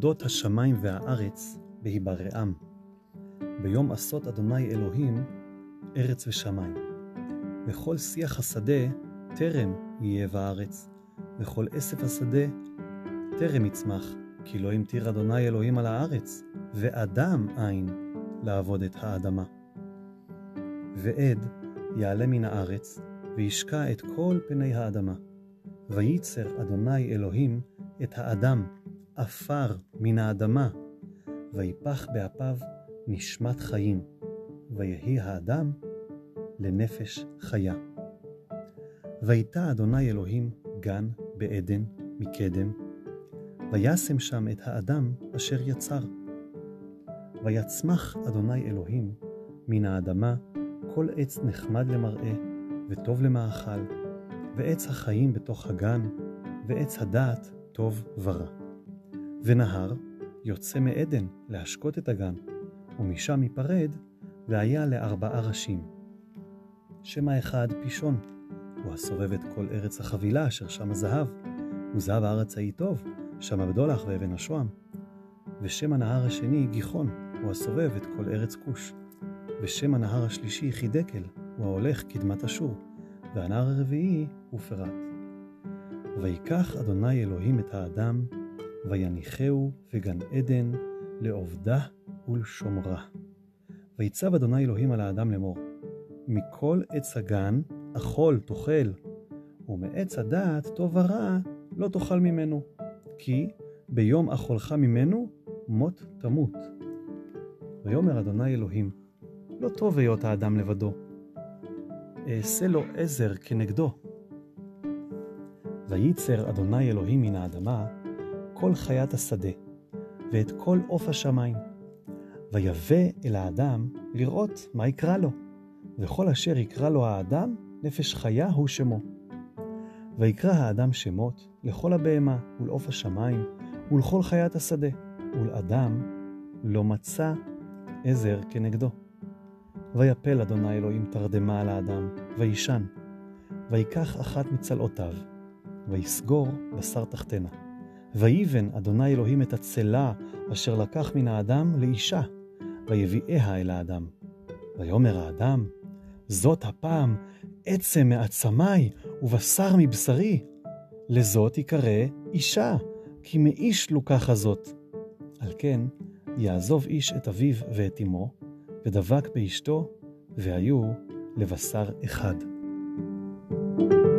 תולדות השמיים והארץ בהיברעם. ביום עשות אדוני אלוהים ארץ ושמיים. וכל שיח השדה טרם יהיה בארץ, וכל עשף השדה טרם יצמח, כי לא המטיר אדוני אלוהים על הארץ, ואדם אין לעבוד את האדמה. ועד יעלה מן הארץ, וישקע את כל פני האדמה. וייצר אדוני אלוהים את האדם עפר מן האדמה, ויפח באפיו נשמת חיים, ויהי האדם לנפש חיה. ויטע אדוני אלוהים גן בעדן מקדם, וישם שם את האדם אשר יצר. ויצמח אדוני אלוהים מן האדמה כל עץ נחמד למראה וטוב למאכל, ועץ החיים בתוך הגן, ועץ הדעת טוב ורע. ונהר יוצא מעדן להשקות את הגן, ומשם ייפרד, והיה לארבעה ראשים. שם האחד פישון, הוא הסובב את כל ארץ החבילה אשר שם הזהב, וזהב הארץ ההיא טוב, שם הבדולח ואבן השוהם. ושם הנהר השני גיחון, הוא הסובב את כל ארץ כוש. ושם הנהר השלישי חידקל, הוא ההולך קדמת אשור. והנהר הרביעי הוא פרת. ויקח אדוני אלוהים את האדם, ויניחהו בגן עדן לעובדה ולשומרה. ויצב אדוני אלוהים על האדם לאמור, מכל עץ הגן אכול תאכל, ומעץ הדעת טוב ורע לא תאכל ממנו, כי ביום אכולך ממנו מות תמות. ויאמר אדוני אלוהים, לא טוב היות האדם לבדו, אעשה לו עזר כנגדו. וייצר אדוני אלוהים מן האדמה כל חיית השדה, ואת כל עוף השמיים. ויבא אל האדם לראות מה יקרא לו, וכל אשר יקרא לו האדם, נפש חיה הוא שמו. ויקרא האדם שמות לכל הבהמה ולעוף השמיים ולכל חיית השדה, ולאדם לא מצא עזר כנגדו. ויפל אדוני אלוהים תרדמה על האדם, וישן. ויקח אחת מצלעותיו, ויסגור בשר תחתנה. ויבן אדוני אלוהים את הצלה אשר לקח מן האדם לאישה, ויביאיה אל האדם. ויאמר האדם, זאת הפעם עצם מעצמי ובשר מבשרי. לזאת יקרא אישה, כי מאיש לוקחה זאת. על כן, יעזוב איש את אביו ואת אמו, ודבק באשתו, והיו לבשר אחד. thank you